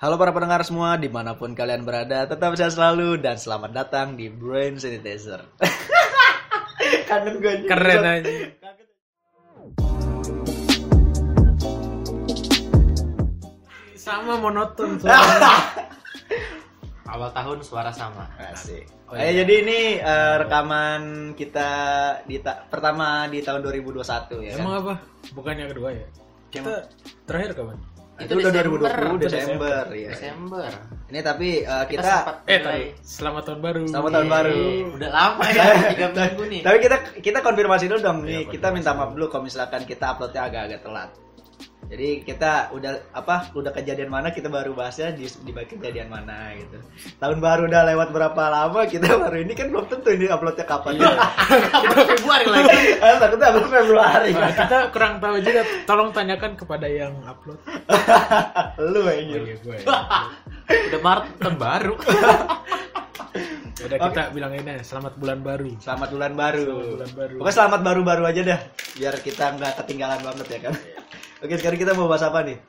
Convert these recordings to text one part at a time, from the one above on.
Halo para pendengar semua, di mana pun kalian berada, tetap sehat selalu dan selamat datang di Brain Sanitizer. Kangen gue anjing. Keren aja. Sama monoton. Awal tahun suara sama. Asik. Oh, Eh, iya. jadi ini eh, rekaman kita di ta- pertama di tahun 2021 ya kan? Emang apa? Bukannya kedua ya? Kita terakhir kapan? Itu udah 2020 Itu Desember, ya. Desember. Ini tapi eh, Kita, kita, sempat Eh, tapi selamat tahun baru. Selamat tahun baru. Eh, Udah lama ya, tiga minggu nih. tapi kita kita konfirmasi dulu dong nih. Iya, kita minta maaf dulu kalau misalkan kita uploadnya agak-agak telat. Jadi kita udah apa udah kejadian mana kita baru bahasnya di, di bagian kejadian mana gitu. Tahun baru udah lewat berapa lama kita baru ini kan belum tentu ini uploadnya kapan. Iya. Kita Februari lagi. Ah, takutnya upload Februari. Nah, kita kurang tahu juga. Tolong tanyakan kepada yang upload. Lu Oh, aja. iya, gue. Udah Maret tahun baru. Udah kita bilang ini selamat bulan baru. Selamat bulan baru. Selamat bulan baru. Pokoknya selamat baru-baru aja dah. Biar kita nggak ketinggalan banget ya kan. Oke, sekarang kita mau bahas apa nih?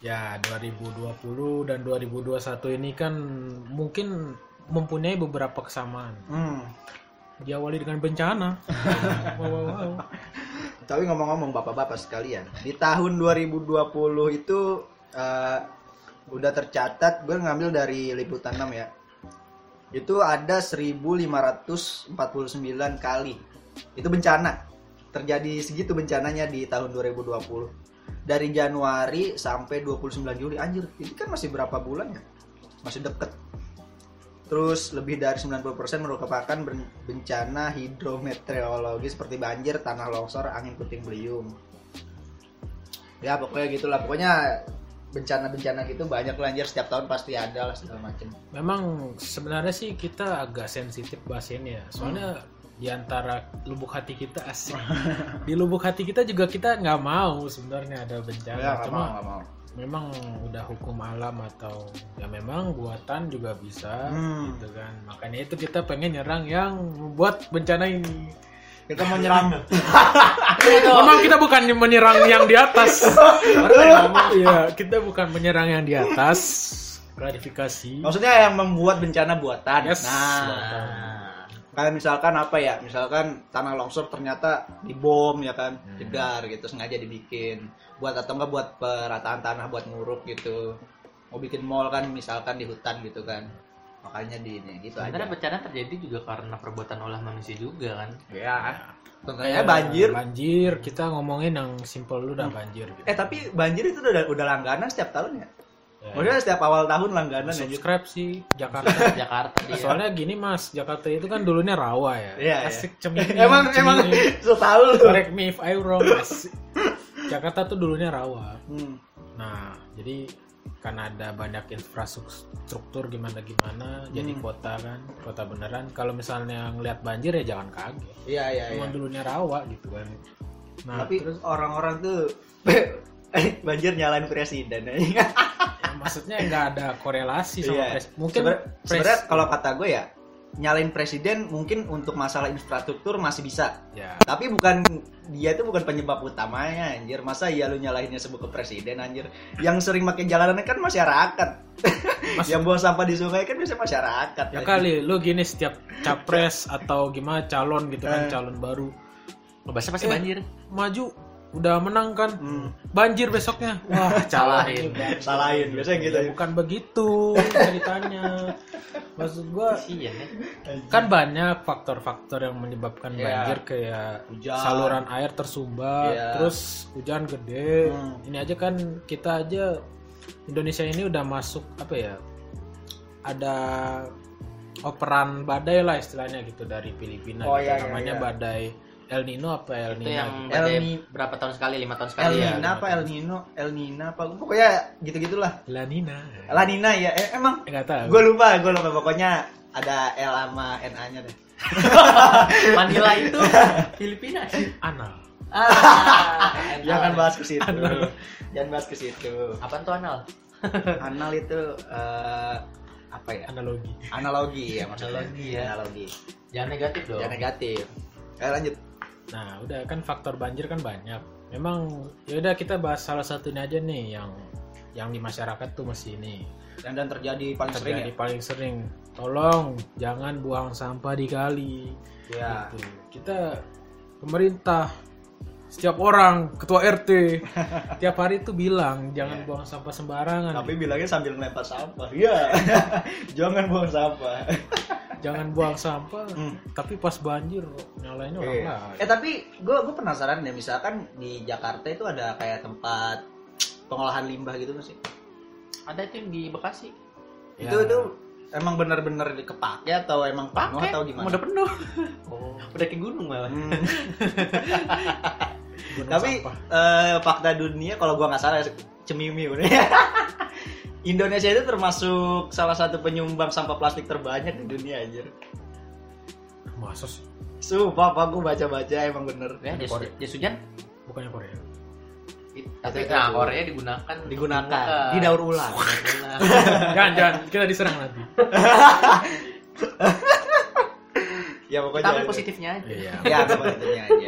Ya 2020 dan 2021 ini kan mungkin mempunyai beberapa kesamaan. Hmm. Diawali dengan bencana. wow, wow, wow. Tapi ngomong-ngomong bapak-bapak sekalian, di tahun 2020 itu eh, udah tercatat, gue ngambil dari liputan 6 ya. Itu ada 1549 kali. Itu bencana. Terjadi segitu bencananya di tahun 2020. Dari Januari sampai 29 Juli. Anjir, ini kan masih berapa bulan ya? Masih deket. Terus lebih dari 90% merupakan ben- bencana hidrometeorologi seperti banjir, tanah longsor, angin puting beliung. Ya pokoknya gitulah. Pokoknya bencana-bencana gitu banyak lah anjir setiap tahun pasti ada lah segala macem. Memang sebenarnya sih kita agak sensitif bahas ini ya. Soalnya di antara lubuk hati kita asik. di lubuk hati kita juga kita nggak mau sebenarnya ada bencana. Ya, Cuma mau, mau. memang udah hukum alam atau ya memang buatan juga bisa Hmm. gitu kan. Makanya itu kita pengen nyerang yang membuat bencana ini. Kita mau nyerang. Memang kita bukan menyerang yang di atas. Iya, kita bukan menyerang yang di atas. Klarifikasi. Maksudnya yang membuat bencana buatan. Yes, Nah, buatan. Kayak misalkan apa ya? Misalkan tanah longsor ternyata dibom ya kan, jedar gitu sengaja dibikin. Buat atau enggak buat perataan tanah buat nguruk gitu. Mau bikin mall kan misalkan di hutan gitu kan. Makanya di ini gitu Sebenarnya aja. bencana terjadi juga karena perbuatan olah manusia juga kan. Ya. Contohnya Kayak banjir. Banjir, kita ngomongin yang simple dulu dah banjir gitu. Eh tapi banjir itu udah udah langganan setiap tahun ya? Ya, Maksudnya setiap awal tahun langganan ya. subscribe sih Jakarta. Jakarta dia. Soalnya gini Mas, Jakarta itu kan dulunya rawa ya. Iya, iya. Asik cemini. emang emang cemini. so tahu lu. Correct me if I wrong. Asik. Jakarta tuh dulunya rawa. Hmm. Nah, jadi karena ada banyak infrastruktur gimana gimana jadi Hmm. kota kan kota beneran kalau misalnya ngelihat banjir ya jangan kaget Iya iya iya. emang dulunya rawa gitu kan nah Tapi terus orang-orang tuh banjir nyalain presiden. ya, maksudnya nggak ada korelasi sama Iya. pres mungkin Sebenarnya- pres- sebenarnya kalau kata gue ya nyalain presiden mungkin untuk masalah infrastruktur masih bisa. ya Tapi bukan dia itu bukan penyebab utamanya anjir. Masa iya lu nyalahinnya sebut ke presiden anjir. Yang sering pakai jalanan kan masyarakat. Mas- Yang buang sampah di sungai kan biasanya masyarakat. ya anjir. kali lu gini setiap capres atau gimana calon gitu kan Eh. calon baru Ngebahasnya pasti Eh. banjir. maju udah menang kan Hmm, banjir besoknya wah Salahin. salahin biasanya gitu. ya, bukan begitu ceritanya maksud gua Kasian ya. kan banyak faktor-faktor yang menyebabkan Iya. banjir kayak Hujan. saluran air tersumbat Iya. terus hujan gede Hmm. ini aja kan kita aja Indonesia ini udah masuk apa ya ada operan badai lah istilahnya gitu dari Filipina Oh, gitu. iya, iya, namanya iya. badai El Nino apa El Itu Nino yang gitu. badai El Ni- berapa tahun sekali? Lima tahun El sekali ya. Nina apa El Nino, El Nina apa pokoknya gitu-gitulah. La Nina La Nina ya. Eh, emang nggak tahu gue lupa, gue lupa pokoknya ada L sama NA-nya deh. Manila itu Filipina. anal Ah, Jangan bahas ke situ. Anal. Jangan bahas ke situ. Apaan tuh anal? Anal itu eh, apa ya? analogi Analogi ya maksudnya. Analogi ya. Analogi. Jangan negatif dong. Jangan negatif. Ayo lanjut. Nah, udah kan faktor banjir kan banyak. Memang ya udah kita bahas salah satunya aja nih yang yang di masyarakat tuh masih ini Dan dan terjadi paling sering terjadi ya. paling sering tolong jangan buang sampah di kali Ya. Gitu. kita pemerintah setiap orang ketua RT tiap hari tuh bilang jangan Iya. buang sampah sembarangan Tapi bilangnya sambil melempar sampah. Iya. Jangan buang sampah. jangan buang sampah Hmm. tapi pas banjir nyalainnya orang Iya. lain Eh tapi gue gue penasaran deh misalkan di Jakarta itu ada kayak tempat pengolahan limbah gitu nggak sih? Ada itu yang di Bekasi. Ya. Itu itu emang benar-benar kepake atau emang penuh atau gimana? Udah penuh. Oh. Udah ke gunung malah. Hmm. Gunung Tapi sampah. eh, fakta dunia kalau gua nggak salah cemimiu nih. Indonesia itu termasuk salah satu penyumbang sampah plastik terbanyak di dunia anjir. masa sih Sumpah, apa gua baca-baca emang bener. Ya, jas, Korea. hujan. bukannya Korea Tapi Itu- nah. Korea digunakan Digunakan, didaur ulang. jangan jangan kita diserang nanti ya pokoknya. Kita ambil positifnya aja. iya Ya, positifnya aja.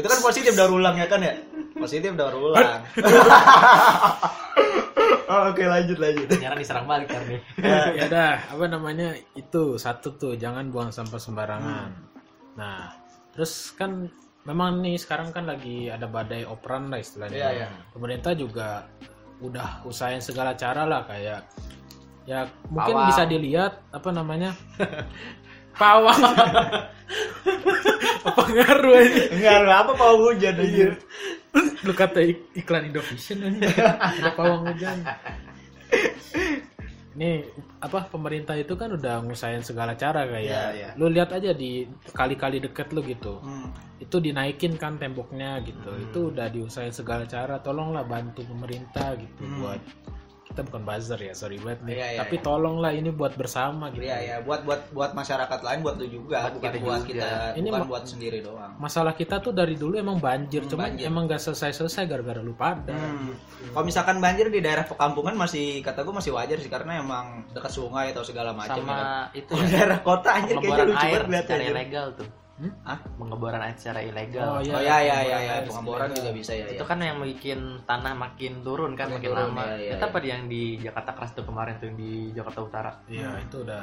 Itu kan positif daur ulang ya kan ya? Positif daur ulang. oh, Oke, lanjut lanjut. Nyerang diserang balik kan nih. ya dah apa namanya itu satu tuh jangan buang sampah sembarangan nah terus kan memang nih sekarang kan lagi ada badai operan lah istilahnya Iya, iya. pemerintah juga udah usahain segala cara lah kayak ya mungkin Pawang. bisa dilihat apa namanya pawang apa ngaruh aja enggak apa mau hujan anjir. lu kata ik- iklan Indovision aja ada pawang hujan nih apa pemerintah itu kan udah ngusahain segala cara kayak Iya, iya. lu lihat aja di kali-kali deket lu gitu Hmm. itu dinaikin kan temboknya gitu itu udah diusahain segala cara tolonglah bantu pemerintah gitu Hmm. buat kita bukan buzzer ya sorry banget nih Iya, iya, tapi iya. tolonglah ini buat bersama gitu Iya ya, buat buat buat masyarakat lain buat lu juga, Buat bukan kita buat juga. kita, Ini bukan buat sendiri doang. masalah kita tuh dari dulu emang banjir Hmm, cuman banjir. emang gak selesai-selesai gara-gara lu pada Hmm. Kalau misalkan banjir di daerah pekampungan masih kata gue masih wajar sih karena emang dekat sungai atau segala macam ya. kan. Sama itu ya. daerah kota anjir kayaknya lucu air banget secara anjir. ilegal tuh. Hmm? Hah? Pengeboran air secara ilegal. Oh, iya. Oh ya ya ya pengeboran ya, air pengeboran ilegal. juga bisa ya. itu ya. kan yang bikin tanah makin turun kan Makin makin turun, lama. iya, iya, Itu iya. apa yang di Jakarta Keras tuh kemarin tuh yang di Jakarta Utara. iya itu udah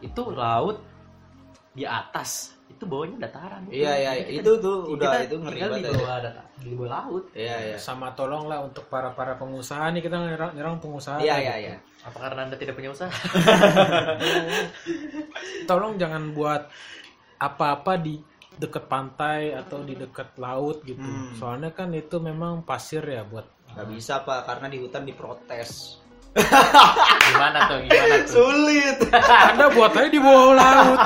Itu laut di atas, itu bawahnya dataran. Iya iya kita- itu tuh udah kita itu ngeri di banget. ya. bawah data, di bawah laut. Iya iya. sama tolonglah untuk para para pengusaha nih kita nyerang, nyerang pengusaha Iya gitu. iya iya. Apa karena anda tidak punya usaha? tolong jangan buat apa-apa di dekat pantai atau di dekat laut gitu Hmm. soalnya kan itu memang pasir ya buat Gak bisa pak karena di hutan diprotes. Gimana tuh? Gimana tuh? Sulit. anda buat aja di bawah laut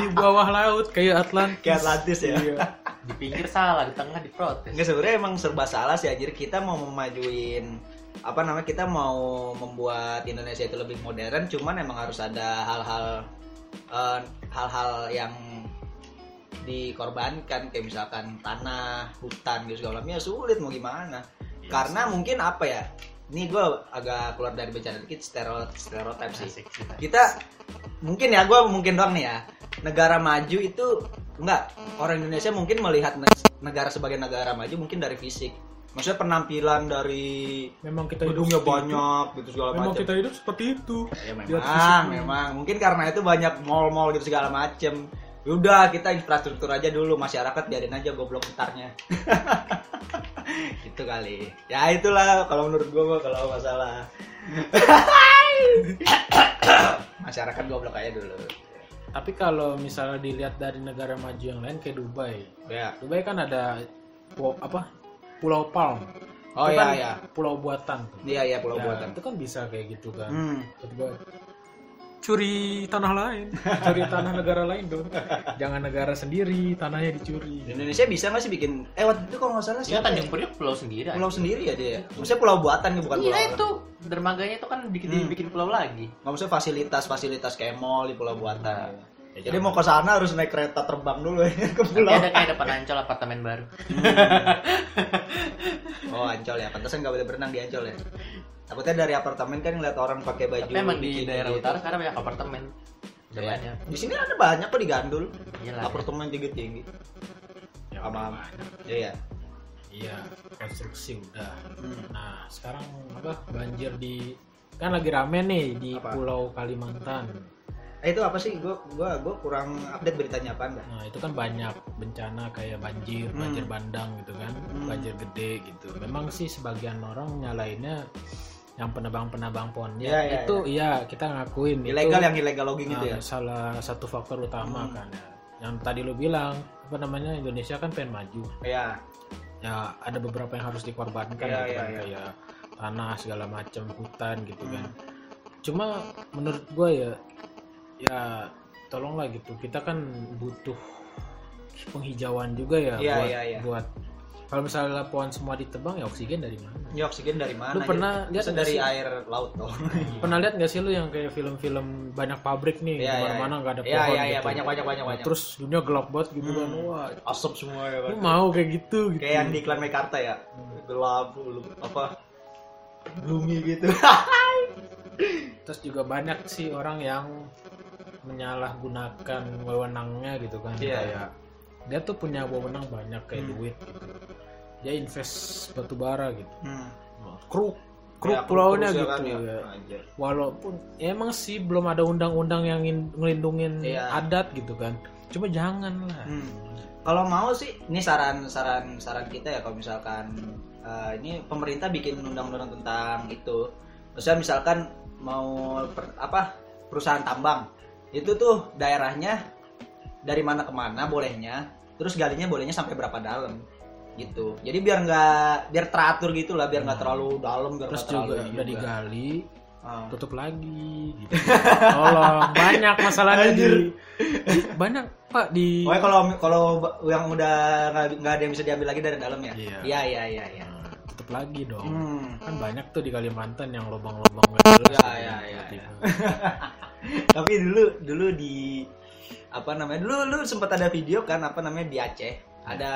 di bawah laut kayak Atlantis Kayak Atlantis ya. Iya. Di pinggir salah, di tengah diprotes. Nggak sebenarnya emang serba salah sih anjir kita mau memajuin apa namanya kita mau membuat Indonesia itu lebih modern cuman emang harus ada hal-hal eh, hal-hal yang dikorbankan kayak misalkan tanah hutan gitu segala macam ya sulit mau gimana. Karena mungkin apa ya ini gue agak keluar dari bicara dikit stereo stereotip sih. Kita mungkin ya gue mungkin doang nih ya negara maju itu enggak orang Indonesia mungkin melihat ne- negara sebagai negara maju mungkin dari fisik. Maksudnya penampilan dari memang kita hidup gedungnya seperti itu. banyak gitu segala memang macam kita hidup seperti itu. Ya memang memang. Mungkin karena itu banyak mall-mall gitu segala macem udah kita infrastruktur aja dulu. Masyarakat biarin aja goblok entarnya gitu kali. Ya itulah kalau menurut gue mah kalau masalah. Masyarakat goblok aja dulu. Tapi kalau misalnya dilihat dari negara maju yang lain kayak Dubai. Ya. Dubai kan ada apa? Pulau Palm. Oh iya kan iya pulau buatan iya iya pulau Nah, buatan. itu kan bisa kayak gitu kan. Hmm. Curi tanah lain curi tanah negara lain dong jangan negara sendiri tanahnya dicuri Di Indonesia bisa nggak sih bikin eh waktu itu kalau nggak salah Iya siapa Tanjung ya? Priok pulau sendiri. pulau sendiri ya dia maksudnya pulau buatan nih bukan pulau Iya orang. itu dermaganya itu kan bikin Hmm. dibikin pulau lagi. nggak maksudnya fasilitas fasilitas kayak mall di pulau buatan Ya, jadi mau ke sana harus naik kereta terbang dulu ya ke pulau ada kayak depan Ancol apartemen baru. Oh ancol ya pantesan nggak boleh berenang di ancol ya takutnya dari apartemen kan ngeliat orang pakai baju Tapi emang di daerah gitu. utara sekarang banyak apartemen. Iya. banyak. di sini ada banyak kok di Gandul Iyalah. apartemen tinggi tinggi Ya, sama banyak. iya iya konstruksi udah Hmm. nah sekarang apa banjir di kan lagi rame nih di Apa? Pulau Kalimantan Eh, itu apa sih? Gue gua gua kurang update beritanya apa enggak? nah itu kan banyak bencana kayak banjir Hmm. banjir bandang gitu kan Hmm. banjir gede gitu memang sih sebagian orang nyalainnya yang penebang-penebang pohonnya Iya, iya, itu iya kita ngakuin Ilegal itu yang illegal logging itu ya. Nah, salah satu faktor utama Hmm. kan ya. Yang tadi lu bilang apa namanya Indonesia kan pengen maju. Iya. Ya ada beberapa yang harus dikorbankan Iya, gitu iya, kan iya. kayak tanah segala macam hutan gitu kan. Hmm. Cuma menurut gua ya ya tolonglah gitu. Kita kan butuh penghijauan juga ya Iya, buat iya, iya. buat kalau misalnya pohon semua ditebang ya oksigen dari mana? Ya oksigen dari mana? Lu ya? pernah lihat Masa nggak dari sih? air laut dong. Pernah lihat gak sih lu yang kayak film-film banyak pabrik nih Iya, iya, mana-mana nggak ada Iya pohon iya iya gitu. banyak banyak banyak banyak. terus dunia gelap banget gitu kan Hmm. wah asap semua ya lu kan. mau kayak gitu gitu Kayak yang di iklan Mekarta ya. Gelap lu- apa? Gloomy gitu. terus juga banyak sih orang yang menyalahgunakan wewenangnya gitu kan Iya. kayak dia tuh punya wewenang banyak kayak Hmm. duit gitu dia invest batu bara gitu Hmm. kruk kruk Ya, pulaunya ya gitu kan, ya. ya. Walaupun emang sih belum ada undang-undang yang ngin- ngelindungin Iya. adat gitu kan cuma jangan lah Hmm. Kalau mau sih, ini saran saran saran kita ya kalau misalkan eh, ini pemerintah bikin undang-undang tentang itu. Misalnya misalkan mau per- apa perusahaan tambang itu tuh daerahnya dari mana ke mana bolehnya, terus galinya bolehnya sampai berapa dalam gitu. Jadi biar nggak biar teratur gitu lah, biar nggak terlalu dalam, biar terus terlalu juga ini udah digali Ah. tutup lagi gitu. Tolong banyak masalahnya di, banyak Pak di Pokoknya kalau kalau yang udah nggak ada yang bisa diambil lagi dari dalam ya. Iya. Iya iya iya. iya. Nah, tutup lagi dong. Hmm. Kan banyak tuh di Kalimantan yang lubang-lubang. Ya, gitu, ya, ya, tiba-tiba. tapi dulu dulu di apa namanya dulu lu sempat ada video kan apa namanya di Aceh. Ada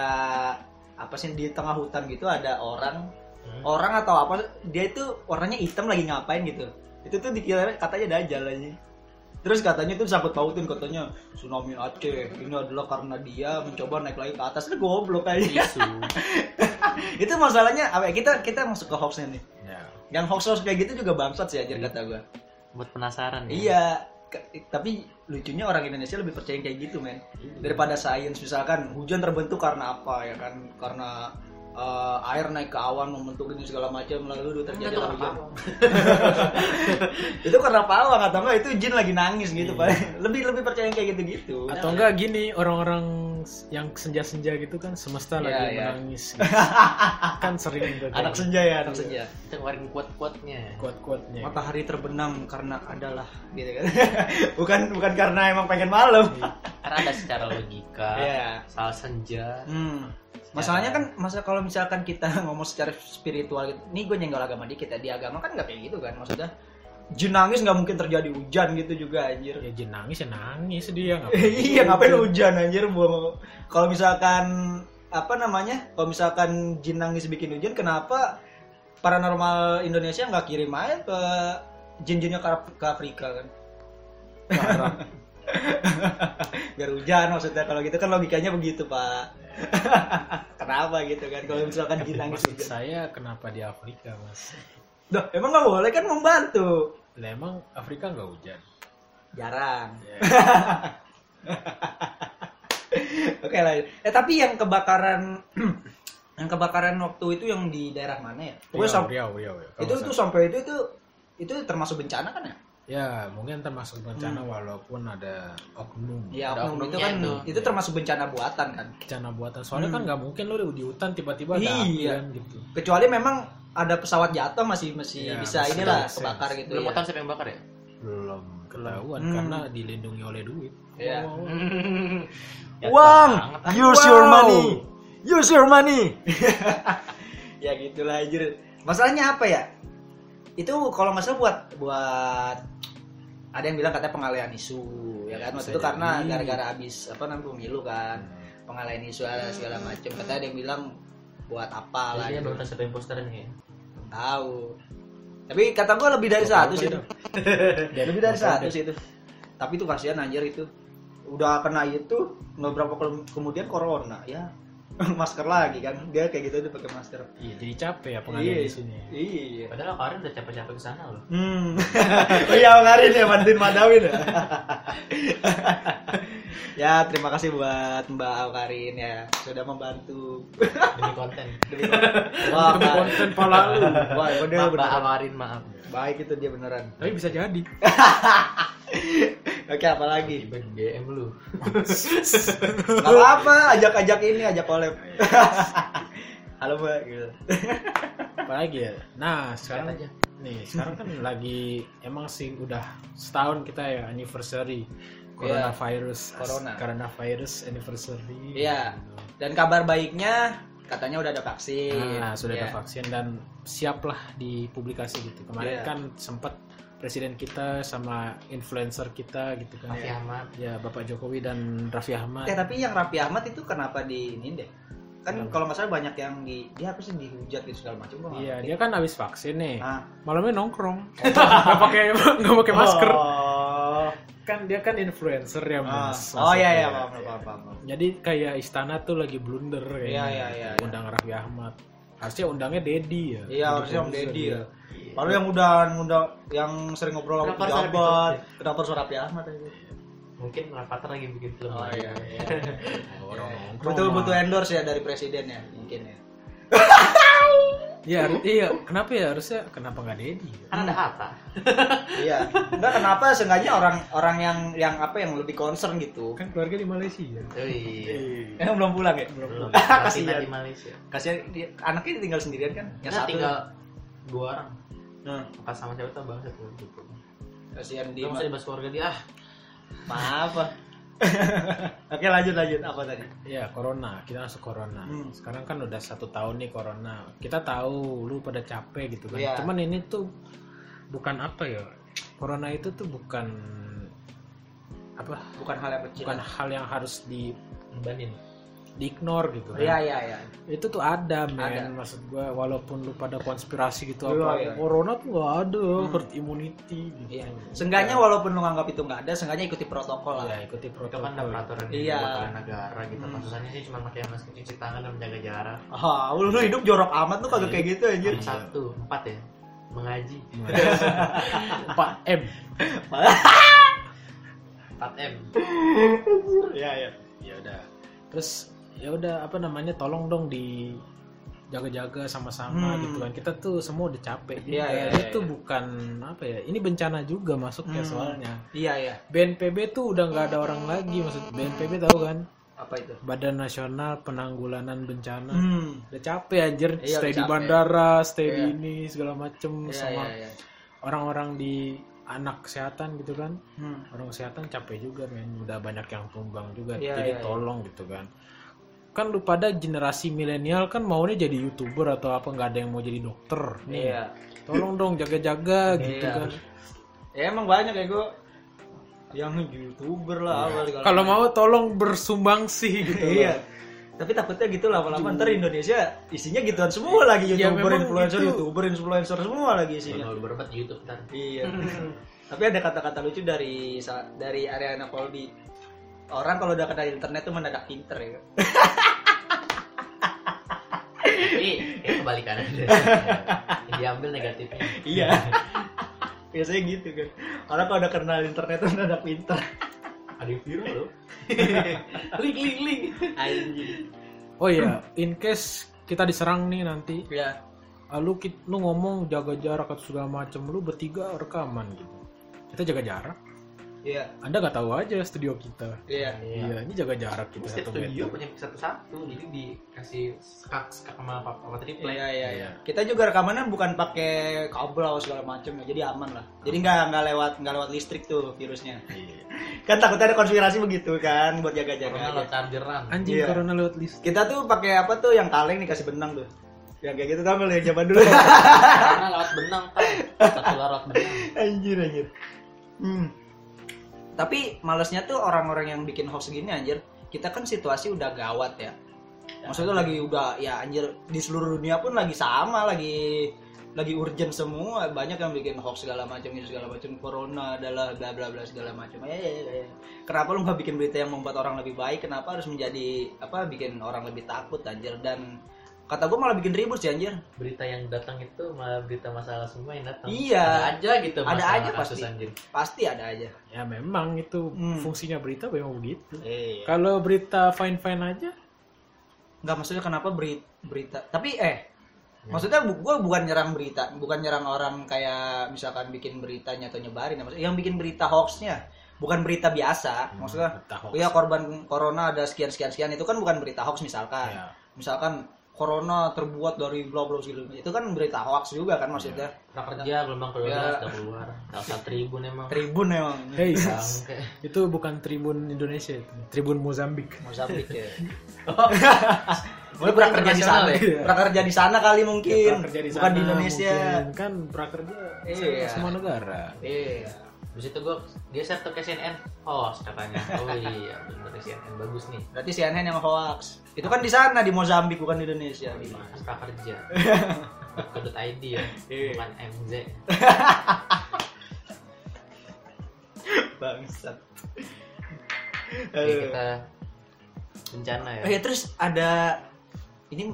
apa sih di tengah hutan gitu ada orang. Hmm. orang atau apa dia itu warnanya hitam lagi ngapain gitu. Itu tuh dikira katanya dajal aja. Terus katanya tuh sangkut pautin katanya tsunami Aceh ini adalah karena dia mencoba naik lagi ke atas. Itu goblok aja. Itu masalahnya apa ya? kita kita masuk ke hoaxnya nih Ya. yang hoax hoax kayak gitu juga bangsat sih aja kata gua Buat penasaran ya. Iya, tapi lucunya orang Indonesia lebih percaya yang kayak gitu, men. Daripada sains misalkan hujan terbentuk karena apa ya kan? Karena eh, air naik ke awan membentuk ini segala macam lalu terjadi hujan. karena itu karena pawang atau enggak itu jin lagi nangis gitu, Iya. Pak. Lebih lebih percaya yang kayak gitu-gitu. Atau enggak gini orang-orang yang senja-senja gitu kan semesta Iya, lagi iya. menangis. gitu. kan sering kayak Anak senja ya, anak senja. kita ngeluarin kuat-kuatnya. kuat-kuatnya. Matahari terbenam karena adalah gitu kan. bukan bukan karena emang pengen malam. Karena ada secara logika. Iya. Salah senja. Hmm. Masalahnya kan masa kalau misalkan kita ngomong secara spiritual gitu, nih gue nyenggol agama dikit ya di agama kan nggak kayak gitu kan maksudnya jin nangis nggak mungkin terjadi hujan gitu juga anjir. Ya jin nangis ya nangis dia nggak iya ngapain hujan anjir buang kalau misalkan apa namanya kalau misalkan jin nangis bikin hujan kenapa paranormal Indonesia nggak kirim aja ke jin-jinnya ke, ke Afrika kan? Biar hujan maksudnya kalau gitu kan logikanya begitu pak. Kenapa gitu kan kalau misalkan jin nangis Maksud hujan? saya kenapa di Afrika mas? Duh, emang nggak boleh kan membantu Lah emang Afrika nggak hujan. jarang Ya, Oke lah. Eh tapi yang kebakaran yang kebakaran waktu itu yang di daerah mana ya? Pokoknya Riau, sam- Riau, Riau, ya. Itu salah. sampai itu itu itu termasuk bencana kan ya? Ya mungkin termasuk bencana walaupun ada oknum. Iya, Ada oknum itu oknumnya kan itu. itu termasuk bencana buatan kan. bencana buatan soalnya Hmm. kan nggak mungkin lo di hutan tiba-tiba ada Iya. kan gitu Kecuali memang ada pesawat jatuh masih masih Iya, bisa masih inilah kebakar gitu Belum ya. tahu siapa yang bakar ya? belum ketahuan Hmm. karena dilindungi oleh duit Iya. Wow. Ya, Uang, use your Wow. money, use your money. ya gitulah anjir. Masalahnya apa ya? Itu kalau nggak salah buat buat ada yang bilang katanya pengalihan isu ya kan waktu itu karena gara-gara habis apa namanya pemilu kan pengalihan isu ada segala macam katanya ada yang bilang buat apa lah dia gitu. siapa yang posterin ya. tahu. Tapi kata gua lebih dari satu sih itu. Lebih dari satu sih itu. Tapi itu kasihan anjir itu. Udah kena itu nggak berapa ke- kemudian corona ya masker lagi kan dia kayak gitu dia pakai masker Iya, jadi capek ya pengalian Iya. di sini. iya Padahal kemarin udah capek-capek ke sana loh. hmm oh iya ngarin ya bantuin madawin ya ya terima kasih buat Mbak Awkarin ya sudah membantu Demi konten. wah Demi konten pala lu. wah Mbak Amarin, maaf. baik itu dia beneran Tapi bisa jadi. Oke apa lagi Tiba di DM lu. Gak apa-apa, ajak-ajak ini, ajak collab. Halo mbak, gitu. Apalagi ya. Nah, sekarang Lihat aja. nih, sekarang kan lagi emang sih udah setahun kita ya anniversary coronavirus Corona. coronavirus anniversary. Iya. Dan kabar baiknya katanya udah ada vaksin. Nah, sudah Iya. ada vaksin dan siaplah dipublikasi gitu. Kemarin Iya. kan sempat presiden kita sama influencer kita gitu kan. Raffi Ahmad. Ya, Bapak Jokowi dan Raffi Ahmad. Eh tapi yang Raffi Ahmad itu kenapa di ini deh? Kan Kenapa? kalau nggak salah banyak yang di dia apa sih dihujat gitu segala macam Iya, dia kan habis vaksin nih. Ah. Malamnya nongkrong. Nggak pakai nggak pakai masker. Oh. Kan dia kan influencer ya, Ah. Mas. Oh iya iya paham paham paham. Jadi kayak istana tuh lagi blunder kayaknya. Iya, iya, iya, iya. Undang Raffi Ahmad. Harusnya undangnya Dedi ya. Iya harusnya Om dia. ya. Lalu yang udah undang yang sering ngobrol sama pejabat, kenapa harus Raffi Ahmad aja? Mungkin Rafathar lagi bikin film Oh lagi. iya. iya. Orang. Betul butuh endorse ya dari presiden ya mungkin ya. Iya, harus- iya. Kenapa ya harusnya kenapa nggak Dedi? ya? Kan ada Hatta. Iya. Enggak kenapa sengaja orang orang yang yang apa yang lebih concern gitu. Kan keluarga di Malaysia. Oh iya. Eh belum pulang ya? Belum. Kasihan. Kasihan di Malaysia. Kasihan dia, anaknya tinggal sendirian kan? Yang Nah, satu. tinggal dua orang. Nah, Pas sama siapa tuh bangsa tuh gitu. kasihan di Dia masa dibahas keluarga dia. Ah, Maaf. Pak. Oke lanjut lanjut apa tadi? Iya, corona. Kita masuk corona. Hmm. Sekarang kan udah satu tahun nih corona. Kita tahu lu pada capek gitu kan. Iya. Cuman ini tuh bukan apa ya? Corona itu tuh bukan apa? Bukan hal yang kecil. Bukan hal yang harus di bebanin. di ignore gitu kan. Iya iya iya. Itu tuh ada, men. Ada. Maksud gua walaupun lu pada konspirasi gitu Iya, apa, iya. corona tuh nggak ada, Hmm. herd immunity gitu. Iya. Seenggaknya walaupun lu nganggap itu nggak ada, seenggaknya ikuti protokol lah. Ya, ikuti Itu protokol. kan ada peraturan Iya. negara gitu. Hmm. Kasusnya sih cuma pakai masker cuci tangan dan menjaga jarak. Ah, lu, lu hidup jorok amat tuh kagak kayak gitu anjir. Yang satu, empat ya. Mengaji. 4 M. 4 M. Iya iya. ya udah terus ya udah apa namanya tolong dong di jaga-jaga sama-sama Hmm. gitu kan kita tuh semua udah capek juga Iya, iya, itu iya. bukan apa ya ini bencana juga masuknya Hmm. soalnya Iya iya. BNPB tuh udah nggak ada orang lagi maksud BNPB tahu kan Apa itu? Badan Nasional Penanggulangan Bencana Hmm. udah capek anjir Iya, stay di bandara stay di Iya. ini segala macem Iya sama iya iya. orang-orang di anak kesehatan gitu kan Hmm. orang kesehatan capek juga men udah banyak yang tumbang juga Iya, jadi iya. tolong gitu kan kan lu pada generasi milenial kan maunya jadi youtuber atau apa nggak ada yang mau jadi dokter nih Iya. tolong dong jaga-jaga gitu Iya. kan Ya emang banyak ya gue yang youtuber lah apa Iya. kalau mau tolong bersumbang sih gitu Iya. Tapi takutnya gitu lama-lama ntar Indonesia isinya gituan semua lagi Ya, youtuber, memang influencer, itu- youtuber, influencer semua lagi isinya. Kalau berempat di YouTube ntar. Iya. Tapi ada kata-kata lucu dari dari Ariana Colby. Orang kalau udah kenal internet tuh mendadak pinter ya. Tapi kayak kebalikannya. Yang diambil negatifnya. iya. Biasanya gitu kan. Orang kalau udah kenal internet tuh mendadak pinter. Ada yang viral loh. link link link. Anjing. oh ya in case kita diserang nih nanti Ya. ah, lu lu ngomong jaga jarak atau segala macem lu bertiga rekaman gitu kita jaga jarak Iya. anda nggak tahu aja studio kita Iya. iya ini jaga jarak kita Setiap satu studio meter punya satu-satu, jadi dikasih skak skak sama apa apa triplek. Iya, iya, iya. Iya. Kita juga rekamannya bukan pakai kabel atau segala macam ya, jadi aman lah. Jadi nggak nggak lewat nggak lewat listrik tuh virusnya. Iya. Kan takutnya ada konspirasi begitu kan buat jaga-jaga. Karena lo chargeran. anjing Iya. corona lewat list Kita tuh pakai apa tuh yang kaleng dikasih benang tuh. Yang kayak gitu tau lu yang zaman dulu. Karena lewat benang kan. Satu lewat benang. anjir anjir. Hmm. Tapi malesnya tuh orang-orang yang bikin hoax gini anjir. Kita kan situasi udah gawat ya. Maksudnya lagi udah ya anjir di seluruh dunia pun lagi sama lagi lagi urgent semua banyak yang bikin hoax segala macam ini segala macam corona adalah bla bla bla segala macam eh, eh, eh. kenapa lu nggak bikin berita yang membuat orang lebih baik kenapa harus menjadi apa bikin orang lebih takut anjir dan kata gue malah bikin ribut sih anjir berita yang datang itu malah berita masalah semua yang datang Iya. ada aja gitu Ada aja kasus pasti. anjir pasti ada aja Ya memang itu Hmm. fungsinya berita memang begitu. iya Kalau berita fine fine aja, nggak maksudnya kenapa berita berita tapi eh maksudnya gue bukan nyerang berita bukan nyerang orang kayak misalkan bikin beritanya atau nyebarin maksudnya yang bikin berita hoaxnya bukan berita biasa maksudnya berita hoax. ya korban corona ada sekian sekian sekian itu kan bukan berita hoax misalkan Ya. misalkan corona terbuat dari bla bla segala itu kan berita hoax juga kan maksudnya prakerja gelombang kedua Ya. sudah keluar Telsa Tribun emang tribun emang Hey, Bangke. itu bukan Tribun Indonesia itu, Tribun Mozambik. Mozambik ya Oh, Boleh prakerja di sana, Internasional prakerja di sana kali mungkin, Prakerja di bukan sana, di Indonesia. mungkin. Kan prakerja Iya. semua negara. Iya. Terus itu gue geser ke CNN host katanya oh iya bener CNN bagus nih Berarti CNN yang hoax. Itu kan di sana di Mozambik bukan di Indonesia. Mas prakerja Kode ID ya Iya. bukan MZ Bangsat. Aduh. kita bencana ya Oh ya terus ada ini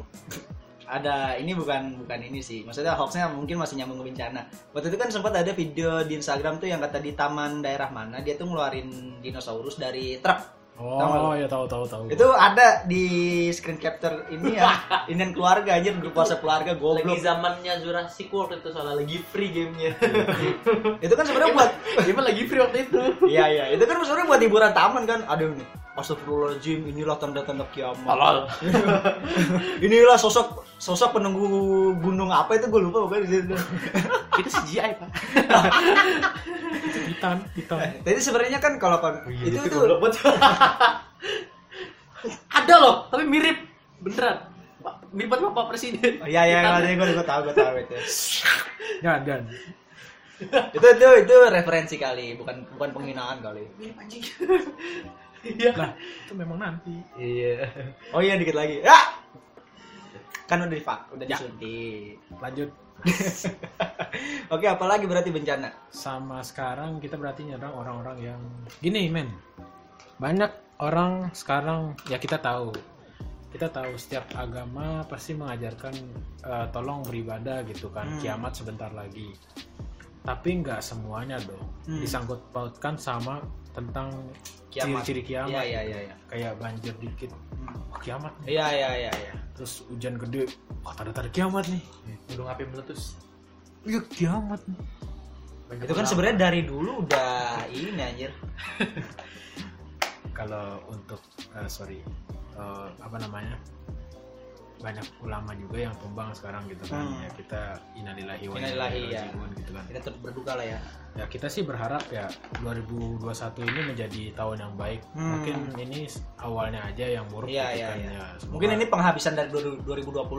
ada ini bukan bukan ini sih. Maksudnya hoaxnya mungkin masih nyambung ke bencana. Waktu itu kan sempat ada video di Instagram tuh yang kata di taman daerah mana dia tuh ngeluarin dinosaurus dari truk. Tahu Oh, lu? ya tahu tahu tahu. itu ada di screen capture ini ya. Indian keluarga aja grup WhatsApp keluarga lagi goblok zamannya Jurassic World itu soalnya lagi free gamenya. Itu kan sebenarnya buat dia mah lagi free waktu itu. Iya iya. Itu kan sebenarnya buat hiburan taman kan. Aduh nih. Astagfirullahaladzim, inilah tanda-tanda kiamat. Tolol. inilah sosok sosok penunggu gunung apa itu gue lupa pokoknya di situ. itu CGI pak Titan, Titan. Jadi sebenarnya kan kalau kon itu tuh ada loh tapi mirip beneran mirip banget sama Pak Presiden Oh, iya iya Titan. iya gue gue tahu gue tahu itu. Jangan, jangan. itu itu itu referensi kali, bukan bukan penghinaan kali. mirip anjing iya Lah, itu memang nanti. iya Oh iya dikit lagi. Ya. Kan udah divak, udah Ya. disuntik. Lanjut. Oke, apalagi berarti bencana? Sama sekarang kita berarti nyerang orang-orang yang gini, men. Banyak orang sekarang ya kita tahu. Kita tahu setiap agama pasti mengajarkan eh, tolong beribadah gitu kan, Hmm. kiamat sebentar lagi. Tapi nggak semuanya dong. Hmm. Disangkut pautkan sama tentang Kiamat. ciri-ciri kiamat. Iya iya iya iya. Kayak banjir dikit, wah kiamat nih. Iya iya iya iya. Terus hujan gede, wah tanda-tanda kiamat nih. gunung api meletus Iya kiamat nih. Itu kan sebenarnya dari dulu udah ini anjir. kalau untuk eh, sorry eh, apa namanya banyak ulama juga yang tumbang sekarang gitu kan Hmm. ya kita innalillahi wa ilaihi ya. gitu kan Kita turut berduka lah ya. Ya kita sih berharap ya 2021 ini menjadi tahun yang baik Hmm. mungkin ini awalnya aja yang buruk Iya gitu iya kan iya. ya semoga- Mungkin ini penghabisan dari 2020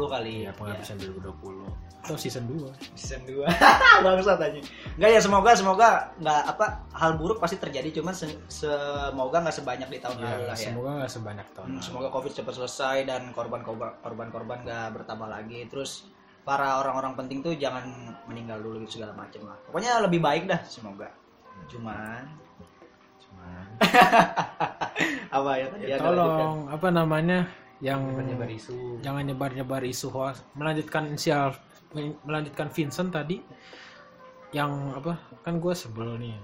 kali. ya penghabisan 2020 atau season 2 season 2 bangsat aja enggak ya semoga semoga nggak apa hal buruk pasti terjadi cuman se- semoga nggak sebanyak di tahun lalu ya, lah ya semoga nggak sebanyak tahun Hmm, lalu. semoga covid cepat selesai dan korban korban korban korban nggak bertambah lagi terus para orang-orang penting tuh jangan meninggal dulu gitu segala macam lah. Pokoknya lebih baik dah semoga. Cuman. Cuman, apa ya tadi? Ya tolong apa namanya yang menyebar isu. jangan nyebar-nyebar isu hoax. Melanjutkan inisial melanjutkan Vincent tadi yang apa kan gue sebel nih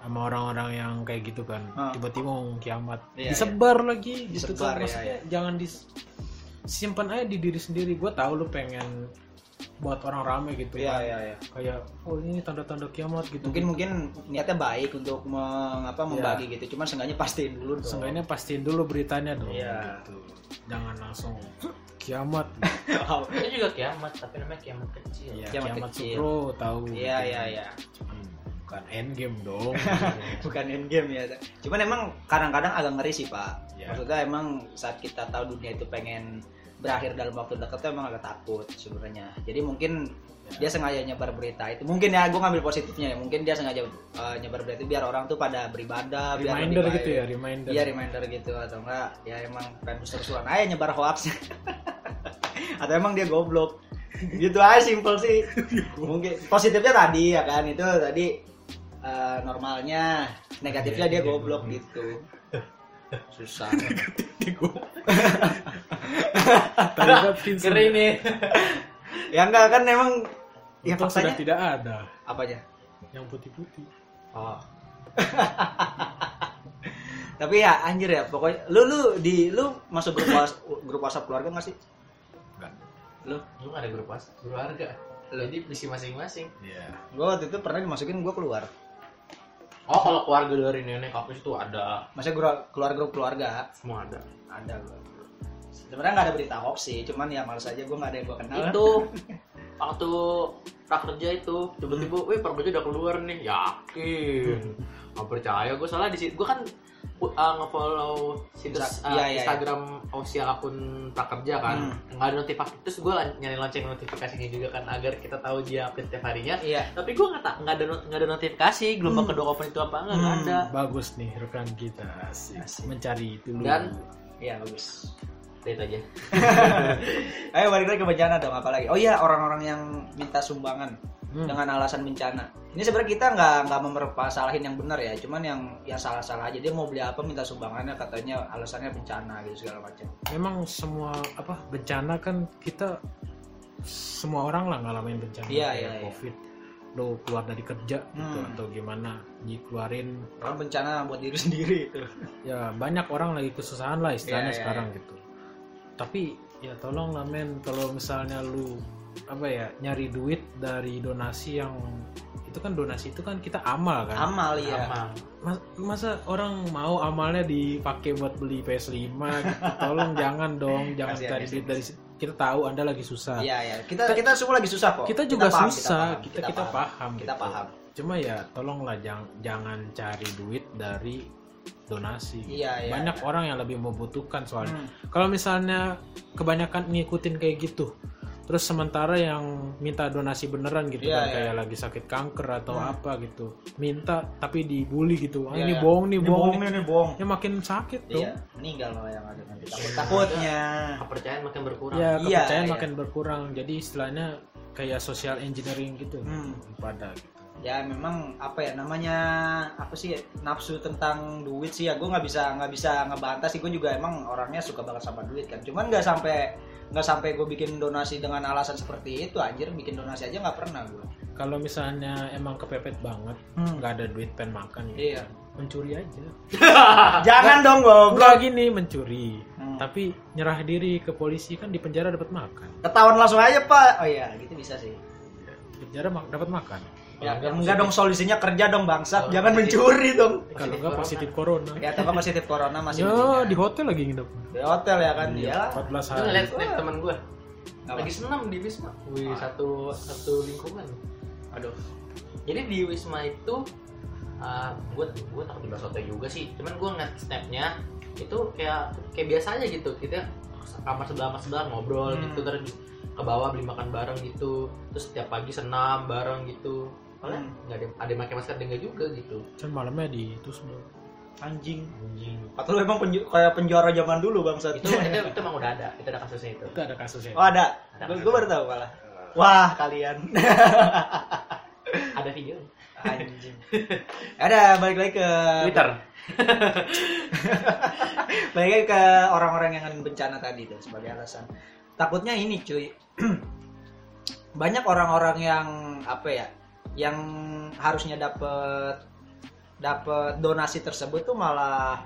sama orang-orang yang kayak gitu kan. Ah. tiba-tiba ngomong kiamat. Iya, disebar lagi gitu Disebar, kan iya, maksudnya jangan dis simpan aja di diri sendiri. Gue tahu lu pengen buat orang rame gitu Iya kan iya iya. kayak oh ini tanda-tanda kiamat gitu Mungkin mungkin niatnya baik untuk mengapa membagi gitu, cuman seenggaknya pastiin dulu dong. Seenggaknya pastiin dulu beritanya dong Iya. gitu. jangan langsung kiamat itu juga kiamat tapi namanya kiamat kecil ya, Kiamat kiamat, kecil. Sukro tahu Iya gitu. iya iya. Cuman bukan endgame dong Bukan endgame ya. Cuman emang kadang-kadang agak ngeri sih pak. Iya. Maksudnya emang saat kita tahu dunia itu pengen berakhir dalam waktu dekat tuh emang agak takut sebenarnya. Jadi mungkin Ya. dia sengaja nyebar berita itu. Mungkin ya, gue ngambil positifnya ya. Mungkin dia sengaja uh, nyebar berita itu biar orang tuh pada beribadah, biar reminder lebih gitu ya reminder. Iya reminder gitu. Atau enggak ya emang pengen seru-seruan aja nyebar hoax. Atau emang dia goblok. Gitu aja simpel sih. Mungkin positifnya tadi ya kan? Itu tadi eh, normalnya. Negatifnya dia goblok gitu. Susah Tadi kan Vincent. Keren nih. ya enggak kan emang ya Untung sudah faktanya tidak ada apanya yang putih-putih. Oh. tapi ya anjir ya pokoknya lu lu di lu masuk grup was- grup WhatsApp keluarga nggak sih Enggak. lu Lu gak ada grup was keluarga. Lu di misi masing-masing. Iya. gua waktu itu pernah dimasukin gua keluar Oh, kalau keluarga dari nenek kakek itu ada. masa gua keluar grup keluarga Semua ada. ada gua sebenarnya nggak ada berita hoax sih cuman ya males aja gua nggak ada yang gua kenal Itu waktu prakerja itu tiba-tiba, wih prakerja udah keluar nih, yakin. Gak percaya gue soalnya di situ gue kan uh, nge-follow situs uh, iya, iya, Instagram official akun prakerja kan Hmm. nggak ada notifikasi terus gue nyari lonceng notifikasinya juga kan agar kita tahu dia update tiap harinya iya tapi gue nggak nggak ada nggak ada notifikasi gelombang Hmm. kedua open itu apa nggak nggak Hmm. ada Bagus nih rekan kita asik. Asik. mencari itu dulu. Dan- iya bagus itu aja. Ayo balik lagi ke bencana dong apa lagi oh iya orang-orang yang minta sumbangan Hmm. dengan alasan bencana. Ini sebenarnya kita nggak nggak mempermasalahin yang benar ya cuman yang yang salah-salah aja. Dia mau beli apa minta sumbangannya katanya alasannya bencana gitu segala macam. Memang semua apa bencana kan kita semua orang lah ngalamin bencana. Iya, kayak iya, iya. covid lo keluar dari kerja gitu Hmm. atau gimana dikeluarin. Orang bencana buat diri sendiri itu. Ya banyak orang lagi kesusahan lah istilahnya Iya, iya, sekarang gitu tapi ya tolong lah men. Kalau misalnya lu apa ya nyari duit dari donasi yang itu kan donasi itu kan kita amal kan? Amal ya Amal. Mas- masa orang mau amalnya dipakai buat beli PS5 gitu? Tolong jangan dong jangan cari duit dari situ. kita tahu anda lagi susah. Iya ya kita kita semua lagi susah kok. kita juga paham, susah. paham, kita kita, paham, kita gitu. paham. Cuma ya tolonglah jangan jangan cari duit dari donasi iya iya banyak orang yang lebih membutuhkan soalnya Hmm. kalau misalnya kebanyakan ngikutin kayak gitu terus sementara yang minta donasi beneran gitu Iya, kan iya. kayak lagi sakit kanker atau Hmm. apa gitu minta tapi dibully gitu ah, Iya, ini iya. bohong nih ini bohong bohong nih ini bohong ya makin sakit dong iya meninggal malah yang ada nanti takut takutnya kepercayaan makin berkurang ya Iya, kepercayaan iya. makin berkurang jadi istilahnya kayak social engineering gitu Hmm. pada gitu ya memang apa ya namanya apa sih nafsu tentang duit sih ya gue nggak bisa nggak bisa ngebantah sih. Gue juga emang orangnya suka banget sama duit kan. Cuman nggak sampai nggak sampai gue bikin donasi dengan alasan seperti itu anjir bikin donasi aja nggak pernah gue kalau misalnya emang kepepet banget nggak ada duit pen makan gitu iya. Mencuri aja. Jangan dong goblok. gini mencuri. Hmm. tapi nyerah diri ke polisi kan di penjara dapat makan. Ketahuan langsung aja pak. Oh iya gitu bisa sih. Penjara dapat makan ya Enggak, enggak dong solusinya kerja dong bangsat. Oh, jangan positif. mencuri dong. Kalau enggak corona. positif corona. Ya tapi positif corona masih ya di hotel lagi nginep. Di hotel ya kan Iya, ya. 14 Lu hari. snap temen gue Apa? lagi senam di Wisma. Wih, Ah. satu satu lingkungan. Aduh. Jadi di Wisma itu uh, gue gue takut dibahas hotel juga sih. Cuman gue ngeliat snapnya itu kayak kayak biasa aja gitu. Kita kamar sebelah kamar sebelah ngobrol Hmm. gitu terus ke bawah beli makan bareng gitu. Terus setiap pagi senam bareng gitu Soalnya Hmm. nggak ada ada yang pakai masker ada nggak juga gitu. Kan malamnya di itu semua. Anjing. Anjing. Atau lu emang penju- kayak penjara zaman dulu bangsat? Itu itu itu emang udah ada. Itu ada kasusnya itu. Itu ada kasusnya. Oh ada, Ada. gue baru tahu malah. Wah kalian, ada video. Anjing. Ada balik lagi ke Twitter. Balik lagi ke orang-orang yang bencana tadi tuh sebagai alasan. Takutnya ini cuy, banyak orang-orang yang apa ya, yang harusnya dapet dapet donasi tersebut tuh malah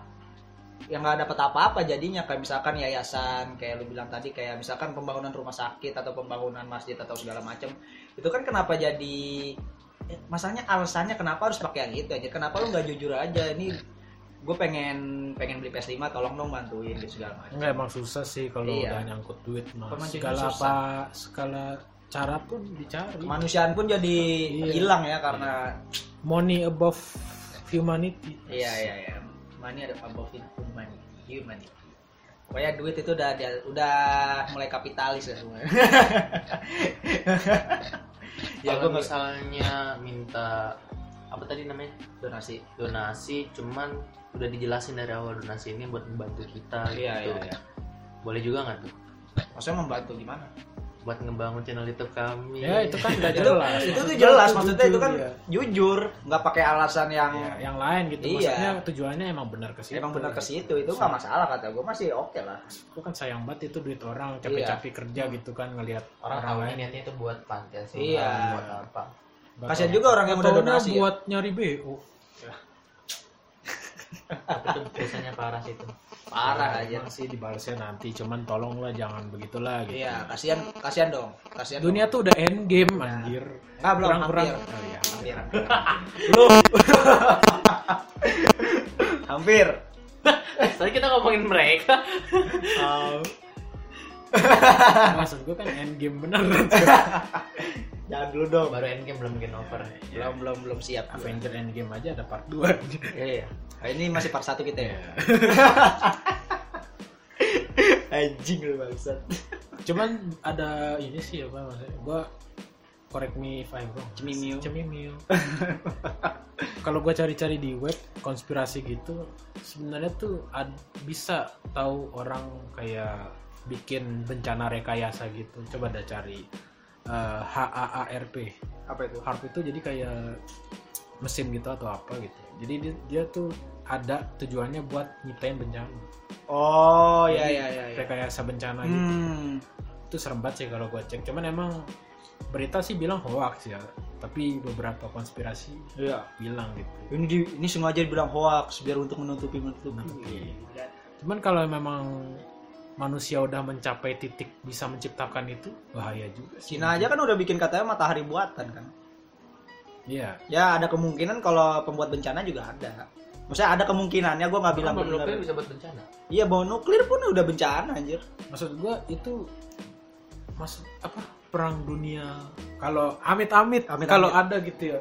yang nggak dapat apa-apa jadinya. Kayak misalkan yayasan kayak lu bilang tadi kayak misalkan pembangunan rumah sakit atau pembangunan masjid atau segala macam itu kan kenapa jadi eh, masalahnya alasannya kenapa harus pakai yang itu aja? Kenapa lu nggak jujur aja? Ini gue pengen pengen beli PS5 tolong dong bantuin gitu segala macam enggak emang susah sih kalau Iya. udah nyangkut duit mas. Segala susah. apa segala cara pun dicari kemanusiaan pun jadi Iya. hilang ya karena money above humanity iya iya iya money ada above humanity humanity Pokoknya duit itu udah dia- udah mulai kapitalis ya semua. ya kalau gue misalnya minta apa tadi namanya donasi. donasi cuman udah dijelasin dari awal donasi ini buat membantu kita Iya gitu. iya iya. boleh juga nggak tuh Maksudnya membantu gimana? Buat ngebangun channel YouTube kami. Ya itu kan udah itu jelas. itu tuh Maksudnya jelas itu maksudnya itu jujur, kan ya. jujur nggak pakai alasan yang Ya, yang lain gitu. Iya. Maksudnya tujuannya emang benar ke situ. emang benar ke situ itu nggak masalah kata gue masih oke lah Itu kan sayang banget itu duit orang Iya. capek-capek kerja gitu kan ngelihat Orang tahu lain. niatnya itu buat panti asuhan, Iya. buat apa? kasian juga orang yang udah donasi ya. buat nyari BO. Tapi itu biasanya parah sih itu. Parah aja sih dibalasnya nanti, cuman tolonglah jangan begitulah gitu. iya kasihan kasihan dong kasihan dong. Dunia tuh udah end game anjir. Nggak, belum, Kurang-kurang. hampir. Oh, iya. hampir hampir Tadi kita ngomongin mereka. Maksud gue kan end game bener. jangan dulu dong Baru endgame belum game over. belum belum belum siap Avenger end game aja ada part 2. iya Nah, ini masih part satu kita ya Iya. anjing lu bangsat Cuman ada ini sih apa maksudnya? Gua correct me if I'm wrong. Cemimiu. Cemimiu. Kalau gua cari-cari di web konspirasi gitu, sebenarnya tuh ad- bisa tahu orang kayak bikin bencana rekayasa gitu. Coba dah cari eh, HAARP. apa itu HARP itu jadi kayak mesin gitu atau apa gitu. Jadi dia, dia tuh ada tujuannya buat nyiptain bencana. oh ya Jadi ya ya, ya. Rekayasa bencana gitu hmm itu serem banget sih kalau gue cek cuman emang berita sih bilang hoax ya tapi beberapa konspirasi iya bilang gitu ini di, ini sengaja dibilang hoax biar untuk menutupi menutupi Menutupi. cuman kalau memang manusia udah mencapai titik bisa menciptakan itu bahaya juga sih. Cina aja kan udah bikin katanya matahari buatan kan? Iya. Ya ada kemungkinan kalau pembuat bencana juga ada. Maksudnya ada kemungkinannya gue nggak bilang Bom nuklir bisa buat bencana. iya bom nuklir pun udah bencana anjir. Maksud gue itu maksud apa perang dunia. Kalau amit-amit Amit-amit. kalau ada gitu ya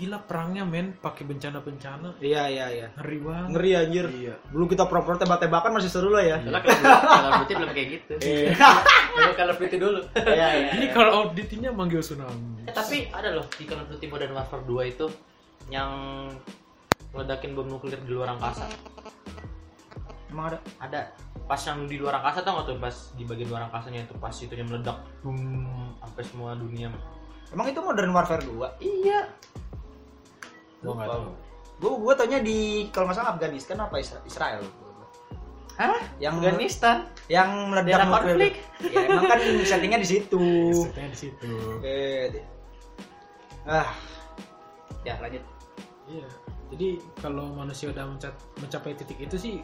gila perangnya men. Pakai bencana-bencana. Iya iya iya. Ngeri banget. Ngeri anjir. Iya. Belum kita pro-pro tebak-tebakan masih seru lah ya. Soalnya kalau kalau Duty belum kayak gitu. Iya. Kalau of Duty dulu. iya iya Ini kalau auditingnya manggil tsunami. Eh, tapi ada loh di Call of Duty Modern Warfare 2 itu yang ngeledakin bom nuklir di luar angkasa. emang ada? Ada. Pas yang di luar angkasa tau gak tuh? Pas di bagian luar angkasanya itu pas itunya meledak. Boom sampai semua dunia. Emang itu modern warfare 2 iya Gua nggak tahu. gue gue taunya di kalau nggak salah Afghanistan apa Isra- Israel Hah? yang Afghanistan? yang meledak konflik? ya emang kan settingnya di situ Setnya di situ. Eh, di- ah ya lanjut Iya. Jadi kalau manusia udah menca- mencapai titik itu sih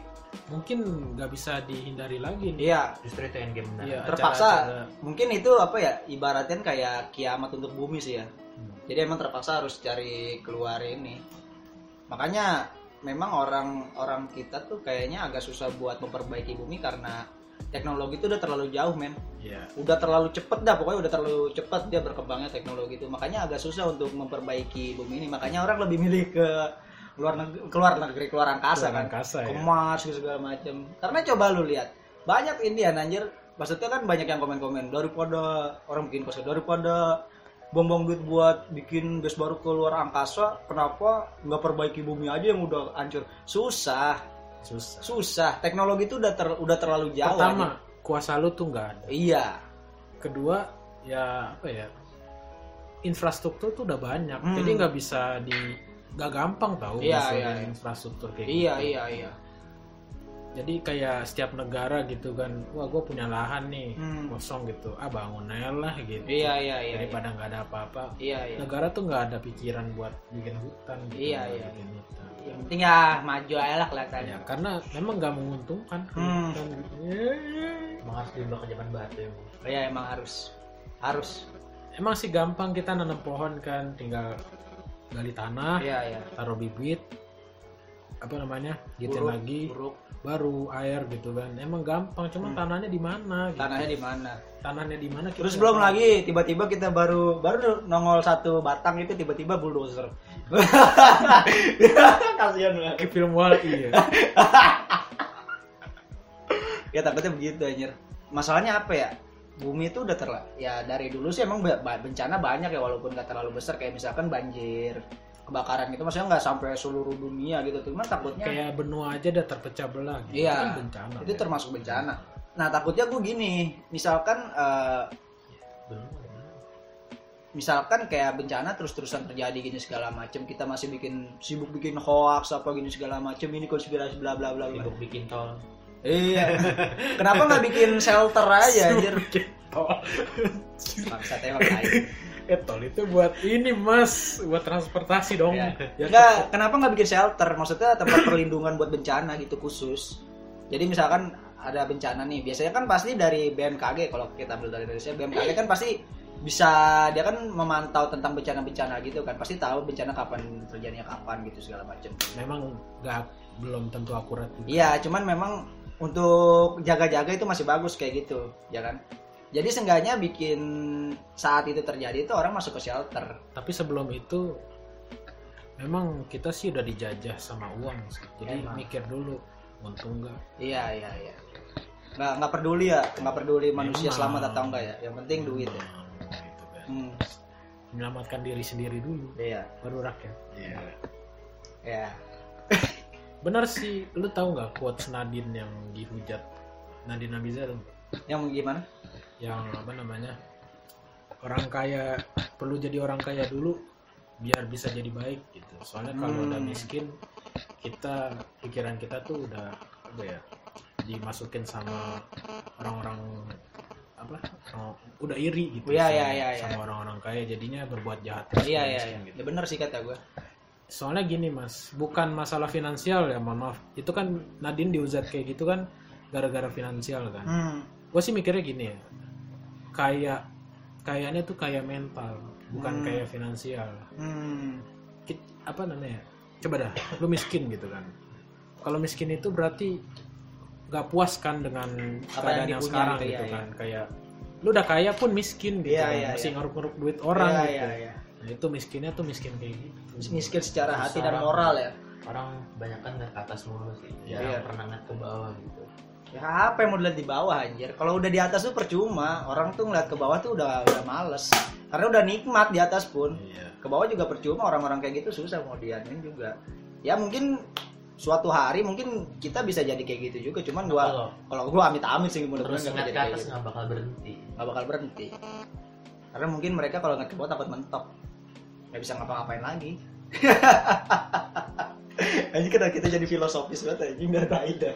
mungkin nggak bisa dihindari lagi nih. iya Justru itu endgame benar. Iya. terpaksa acara-acara- mungkin itu apa ya ibaratnya kayak kiamat untuk bumi sih ya Hmm. jadi emang terpaksa harus cari keluar ini. Makanya memang orang-orang kita tuh kayaknya agak susah buat memperbaiki bumi karena teknologi itu udah terlalu jauh men. Iya. udah terlalu cepet dah pokoknya udah terlalu cepet dia berkembangnya teknologi itu makanya agak susah untuk memperbaiki bumi ini. Makanya orang lebih milih ke luar negeri keluar negeri keluar angkasa Keluar kan. angkasa, ke ya. Mars gitu segala macam karena coba lu lihat banyak Indian anjir. Maksudnya kan banyak yang komen-komen daripada orang bikin kos daripada bom-bom duit buat bikin base baru ke luar angkasa kenapa nggak perbaiki bumi aja yang udah hancur susah Susah. susah teknologi itu udah ter, udah terlalu jauh Pertama, anjir. kuasa lu tuh nggak ada. iya Kedua, ya apa ya? Infrastruktur tuh udah banyak. Hmm. Jadi nggak bisa di nggak gampang tahu Iya, iya, iya. infrastruktur kayak iya gitu. iya iya Jadi kayak setiap negara gitu kan, wah gue punya lahan nih Hmm. kosong gitu, ah bangun aja lah gitu. iya iya iya Daripada nggak ada apa-apa. iya iya Negara tuh nggak ada pikiran buat bikin hutan gitu. Iya, iya. bikin hutan. yang penting ya maju aja lah kelihatannya Ya, karena memang nggak menguntungkan. Hmm. Hutan. Emang harus diubah ke zaman batu ya. iya emang harus harus Emang sih gampang kita nanam pohon kan, tinggal gali tanah, iya iya taruh bibit, apa namanya, Buruk, lagi, buruk baru air gitu kan. Emang gampang, cuma Hmm. tanahnya di mana? Gitu. tanahnya di mana Tanahnya di mana? terus belum tahu. lagi tiba-tiba kita baru baru nongol satu batang itu tiba-tiba bulldozer kasihan banget film Wall iya. ya takutnya begitu anjir masalahnya apa ya bumi itu udah terla ya dari dulu sih emang bencana banyak ya walaupun gak terlalu besar kayak misalkan banjir kebakaran gitu maksudnya nggak sampai seluruh dunia gitu cuman takutnya Kayak benua aja udah terpecah belah gitu. Iya, Itu kan bencana. itu ya. termasuk bencana. Nah takutnya gue gini, misalkan eh, Belum. misalkan kayak bencana terus-terusan terjadi gini segala macem kita masih bikin sibuk bikin hoax apa gini segala macem ini konspirasi bla bla bla bla Sibuk bikin tol. iya kenapa nggak bikin shelter aja anjir tol tai. Eh tol itu buat ini mas buat transportasi dong Ya. Ya, Nggak, kenapa nggak bikin shelter? Maksudnya tempat perlindungan buat bencana gitu khusus. Jadi misalkan ada bencana nih, biasanya kan pasti dari BMKG kalau kita ambil dari Indonesia, BMKG kan pasti bisa dia kan memantau tentang bencana-bencana gitu kan, pasti tahu bencana kapan terjadinya kapan gitu segala macam. memang nggak belum tentu akurat. Iya, cuman memang untuk jaga-jaga itu masih bagus kayak gitu, ya kan? Jadi seenggaknya bikin saat itu terjadi itu orang masuk ke shelter. tapi sebelum itu memang kita sih udah dijajah sama uang sih. jadi Emang. mikir dulu untung nggak Iya iya iya. Nggak nggak peduli ya, nggak peduli manusia Memang. selamat atau enggak ya. Yang penting duit ya. gitu kan. Hmm, menyelamatkan diri sendiri dulu iya. baru rakyat Ya. benar sih lu tahu nggak quotes Nadine yang dihujat Nadine Amiza tuh Yang gimana? Yang apa namanya orang kaya perlu jadi orang kaya dulu biar bisa jadi baik gitu soalnya kalau Hmm. udah miskin kita pikiran kita tuh udah apa ya dimasukin sama orang-orang apa orang- udah iri gitu Iya, sama, iya, iya. sama orang-orang kaya jadinya berbuat jahat Iya iya iya. gitu. Ya benar sih kata gue. soalnya gini mas bukan masalah finansial ya mohon maaf itu kan Nadine diuzat kayak gitu kan gara-gara finansial kan Hmm. gue sih mikirnya gini ya kayak kayaknya tuh kayak mental bukan Hmm. kayak finansial Hmm. Kit- apa namanya coba dah lu miskin gitu kan kalau miskin itu berarti nggak puas kan dengan Apa keadaan yang yang sekarang gitu, gitu, iya, kan kayak lu udah kaya pun miskin gitu Iya, kan. iya, masih iya. ngeruk-ngeruk duit orang Iya, gitu iya, iya. nah itu miskinnya tuh miskin kayak gitu Miskin secara hati dan moral ya. Orang banyak kan ngeliat ke atas mulu sih. Iya. Jarang pernah ngeliat ke bawah gitu. Ya apa yang mau dilihat di bawah anjir? Kalau udah di atas tuh percuma. Orang tuh ngeliat ke bawah tuh udah udah males. Karena udah nikmat di atas pun. iya Ke bawah juga percuma orang-orang kayak gitu susah mau dianin juga. Ya mungkin suatu hari mungkin kita bisa jadi kayak gitu juga cuman gua Kalau gua amit-amit sih mudah-mudahan terus nggak ngeliat jadi ke atas gitu. nggak bakal berhenti. nggak bakal berhenti karena mungkin mereka kalau ngeliat ke bawah takut mentok nggak bisa ngapa-ngapain lagi Anjing kita kita jadi filosofis banget anjing tahu dah.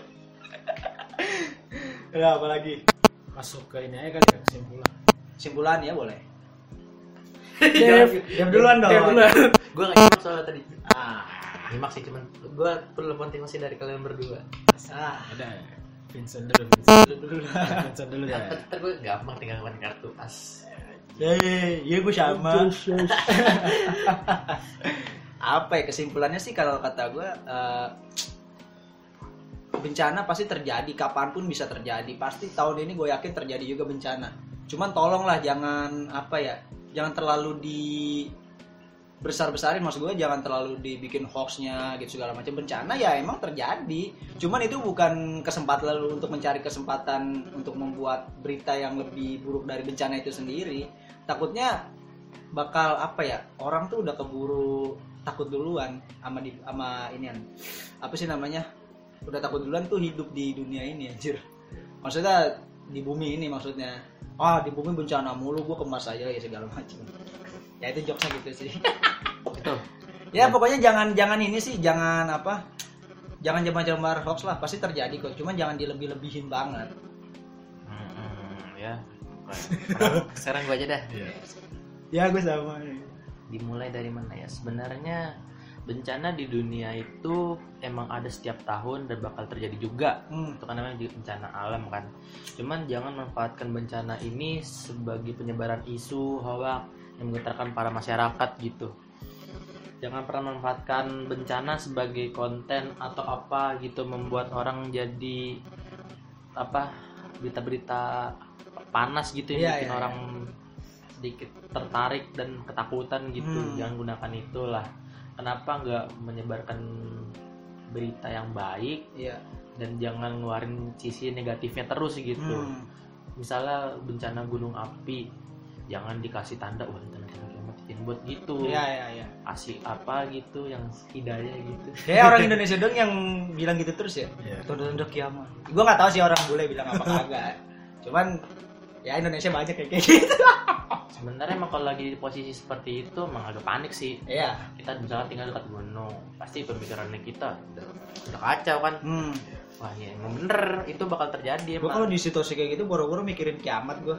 Ya apa lagi? masuk ke ini aja kali ya kesimpulan Simpulan ya boleh. Dev, Dev duluan dong. Dev duluan. Gue nggak nyimak soalnya tadi. Ah, Nyimak sih cuman gue perlu motivasi dari kalian berdua. ah. ada Vincent dulu Vincent dulu Vincent dulu ya Ntar gue gampang tinggal main kartu pas. Ya, ya gue sama. Apa ya kesimpulannya sih kalau kata gue eh, bencana pasti terjadi kapan pun bisa terjadi. Pasti tahun ini gue yakin terjadi juga bencana. Cuman tolonglah jangan apa ya jangan terlalu di besar besarin maksud gue jangan terlalu dibikin hoaxnya gitu segala macam. Bencana ya emang terjadi. Cuman itu bukan kesempatan lalu untuk mencari kesempatan untuk membuat berita yang lebih buruk dari bencana itu sendiri. Takutnya bakal apa ya orang tuh udah keburu takut duluan sama di sama inian. Apa sih namanya udah takut duluan tuh hidup di dunia ini anjir maksudnya di bumi ini maksudnya ah di bumi bencana mulu gue kemas aja ya segala macam ya itu jokesnya gitu sih Itu. ya pokoknya jangan jangan ini sih jangan apa jangan jembar-jembar hoax lah pasti terjadi kok cuman jangan dilebih-lebihin banget Hmm, ya. Sekarang, sekarang gue aja dah. ya gue sama Dimulai dari mana ya? Sebenarnya bencana di dunia itu emang ada setiap tahun dan bakal terjadi juga. hmm. Itu kan namanya bencana alam kan. Cuman jangan manfaatkan bencana ini sebagai penyebaran isu hoax yang menggetarkan para masyarakat gitu. Jangan pernah manfaatkan bencana sebagai konten atau apa gitu membuat orang jadi apa berita-berita panas gitu yang Iya, bikin iya, orang sedikit tertarik dan ketakutan gitu. Hmm. Jangan gunakan itulah. Kenapa nggak menyebarkan berita yang baik iya dan jangan ngeluarin sisi negatifnya terus gitu Hmm. misalnya bencana gunung api jangan dikasih tanda wah tanda tanda kiamat buat gitu iya iya iya kasih apa gitu yang hidayah gitu Kayak orang Indonesia dong yang bilang gitu terus ya. Iya. Tunda-tunda kiamat. Gue nggak tahu sih orang bule bilang apa kagak. Cuman ya Indonesia banyak kayak gitu. Sebenarnya emang kalau lagi di posisi seperti itu emang agak panik sih. Iya. Kita misalkan tinggal dekat gunung pasti pemikirannya kita udah, kacau kan. Hmm. wah ya emang bener itu bakal terjadi gue emang. kalau di situasi kayak gitu boro-boro mikirin kiamat gue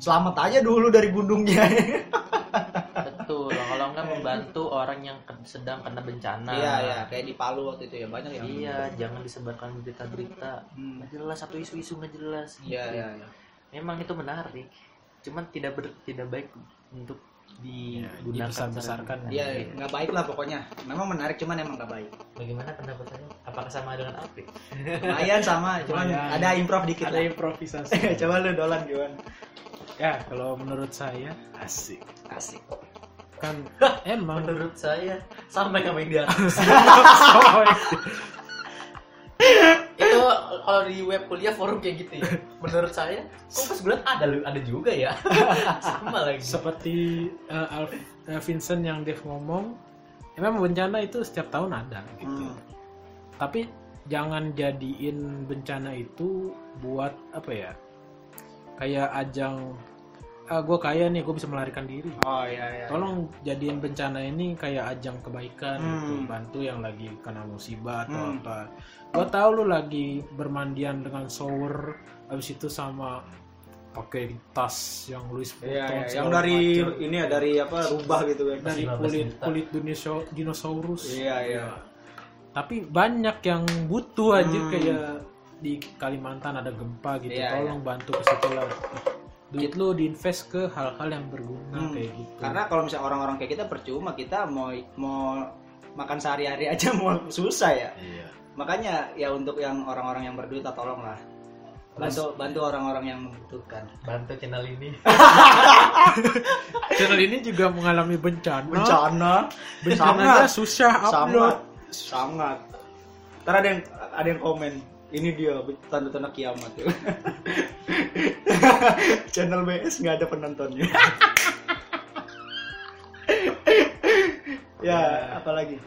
selamat aja dulu dari gunungnya betul kalau nggak membantu orang yang sedang kena bencana. Iya iya kayak di Palu waktu itu ya banyak yang iya jangan disebarkan berita-berita. Hmm. jelas atau isu-isu nggak jelas. Iya gitu. iya iya. Memang itu menarik cuman tidak ber, tidak baik untuk Ya, digunakan dibesar-besarkan. secara- Iya, nggak baik lah pokoknya. Memang menarik, cuman emang nggak baik. bagaimana pendapat saya apakah sama dengan Apik Lumayan sama, cuman Lumayan. ada improv dikit ada lah. improvisasi Coba lu dolan gimana? ya kalau menurut saya asik Asik. kan emang menurut saya sampai ke media itu kalau di web kuliah forum kayak gitu ya menurut saya kok pas gue ada ada juga ya sama lagi seperti uh, Alf- uh, Vincent yang Dev ngomong emang bencana itu setiap tahun ada gitu Hmm. tapi jangan jadiin bencana itu buat apa ya kayak ajang ah gue kaya nih gue bisa melarikan diri Oh iya iya. tolong jadiin bencana ini kayak ajang kebaikan Hmm. gitu bantu yang lagi kena musibah atau Hmm. apa gue tahu lu lagi bermandian dengan shower habis itu sama pakai tas yang Louis Vuitton Iya, iya. Yang dari macam. ini ya dari apa rubah gitu kan. dari 15 kulit kulit dinosaurus, dinosaurus Iya, iya. tapi banyak yang butuh aja Hmm. kayak di Kalimantan ada gempa gitu Iya, tolong bantu ke situ lah duit lu diinvest ke hal-hal yang berguna Hmm. kayak gitu Karena kalau misalnya orang-orang kayak kita percuma kita mau mau makan sehari-hari aja mau susah ya. iya. Makanya ya untuk yang orang-orang yang berduit lah, tolonglah. Bantu bantu orang-orang yang membutuhkan. bantu channel ini channel ini juga mengalami bencana Bencana, sangat, susah sangat, upload sangat. Ntar ada yang ada yang komen, ini dia tanda-tanda kiamat. Channel BS nggak ada penontonnya. ya, apalagi?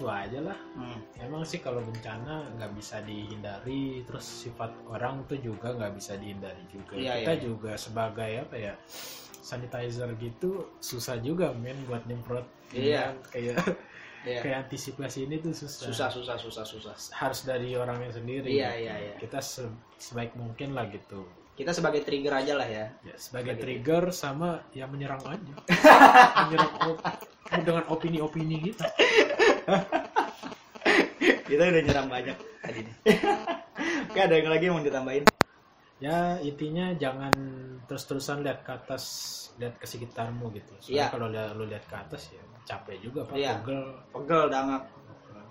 Itu aja lah Hmm. emang sih kalau bencana nggak bisa dihindari terus sifat orang tuh juga nggak bisa dihindari juga Iya, kita iya. juga sebagai apa ya sanitizer gitu susah juga men buat nyemprot Iya. Kan kayak Iya. kayak antisipasi ini tuh susah. Susah, susah, susah, susah. harus dari orangnya sendiri Iya, gitu. iya, iya. kita se- sebaik mungkin lah gitu Kita sebagai trigger aja lah ya. ya, sebagai Sebagai trigger sama ya menyerang aja menyerang op- dengan opini-opini kita Kita udah nyerang banyak tadi nih. Oke, ada yang lagi yang mau ditambahin? ya intinya jangan terus-terusan lihat ke atas lihat ke sekitarmu gitu soalnya Iya. kalau lihat- lu lihat ke atas ya capek juga pak Iya. pegel Pegel, dangak.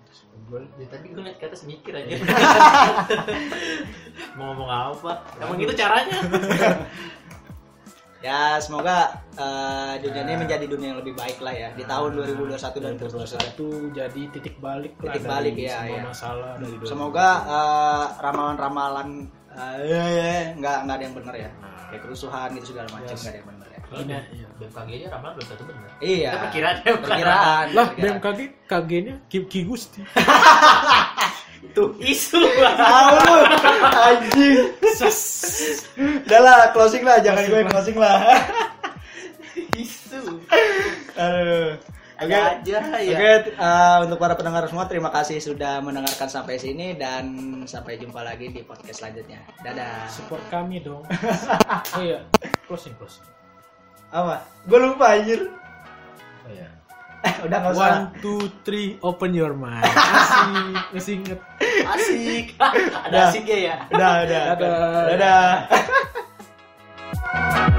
pegel ya, tadi gue liat ke atas mikir aja mau ngomong apa emang itu caranya Ya, semoga eh, dunia ini menjadi dunia yang lebih baik lah ya di tahun 2021 dan terus 2021 jadi titik balik lah Titik dari balik, ya, semua ya. masalah dari Semoga eh, ramalan-ramalan eh, ya, ya, nggak nggak ada yang benar ya. Nah. Kayak kerusuhan gitu segala macam Yes. nggak ada yang benar ya. Ini, iya. BMKG aja ramalan belum tentu benar Iya. Itu perkiraan ya, Perkiraan. lah. BMKG KG-nya Ki, Ki Gusti Tuh. isu Tahu anjing. Udah lah, closing lah, jangan gue closing lah. isu Aduh. Oke. aja ya Oke, eh, untuk para pendengar semua terima kasih sudah mendengarkan sampai sini dan sampai jumpa lagi di podcast selanjutnya. Dadah. support kami dong oh iya closing closing Apa? Gue lupa anjir. Iya Udah nggak usah. one two three open your mind masih masih inget asik ada asiknya ya Udah, udah. Dadah. Dadah.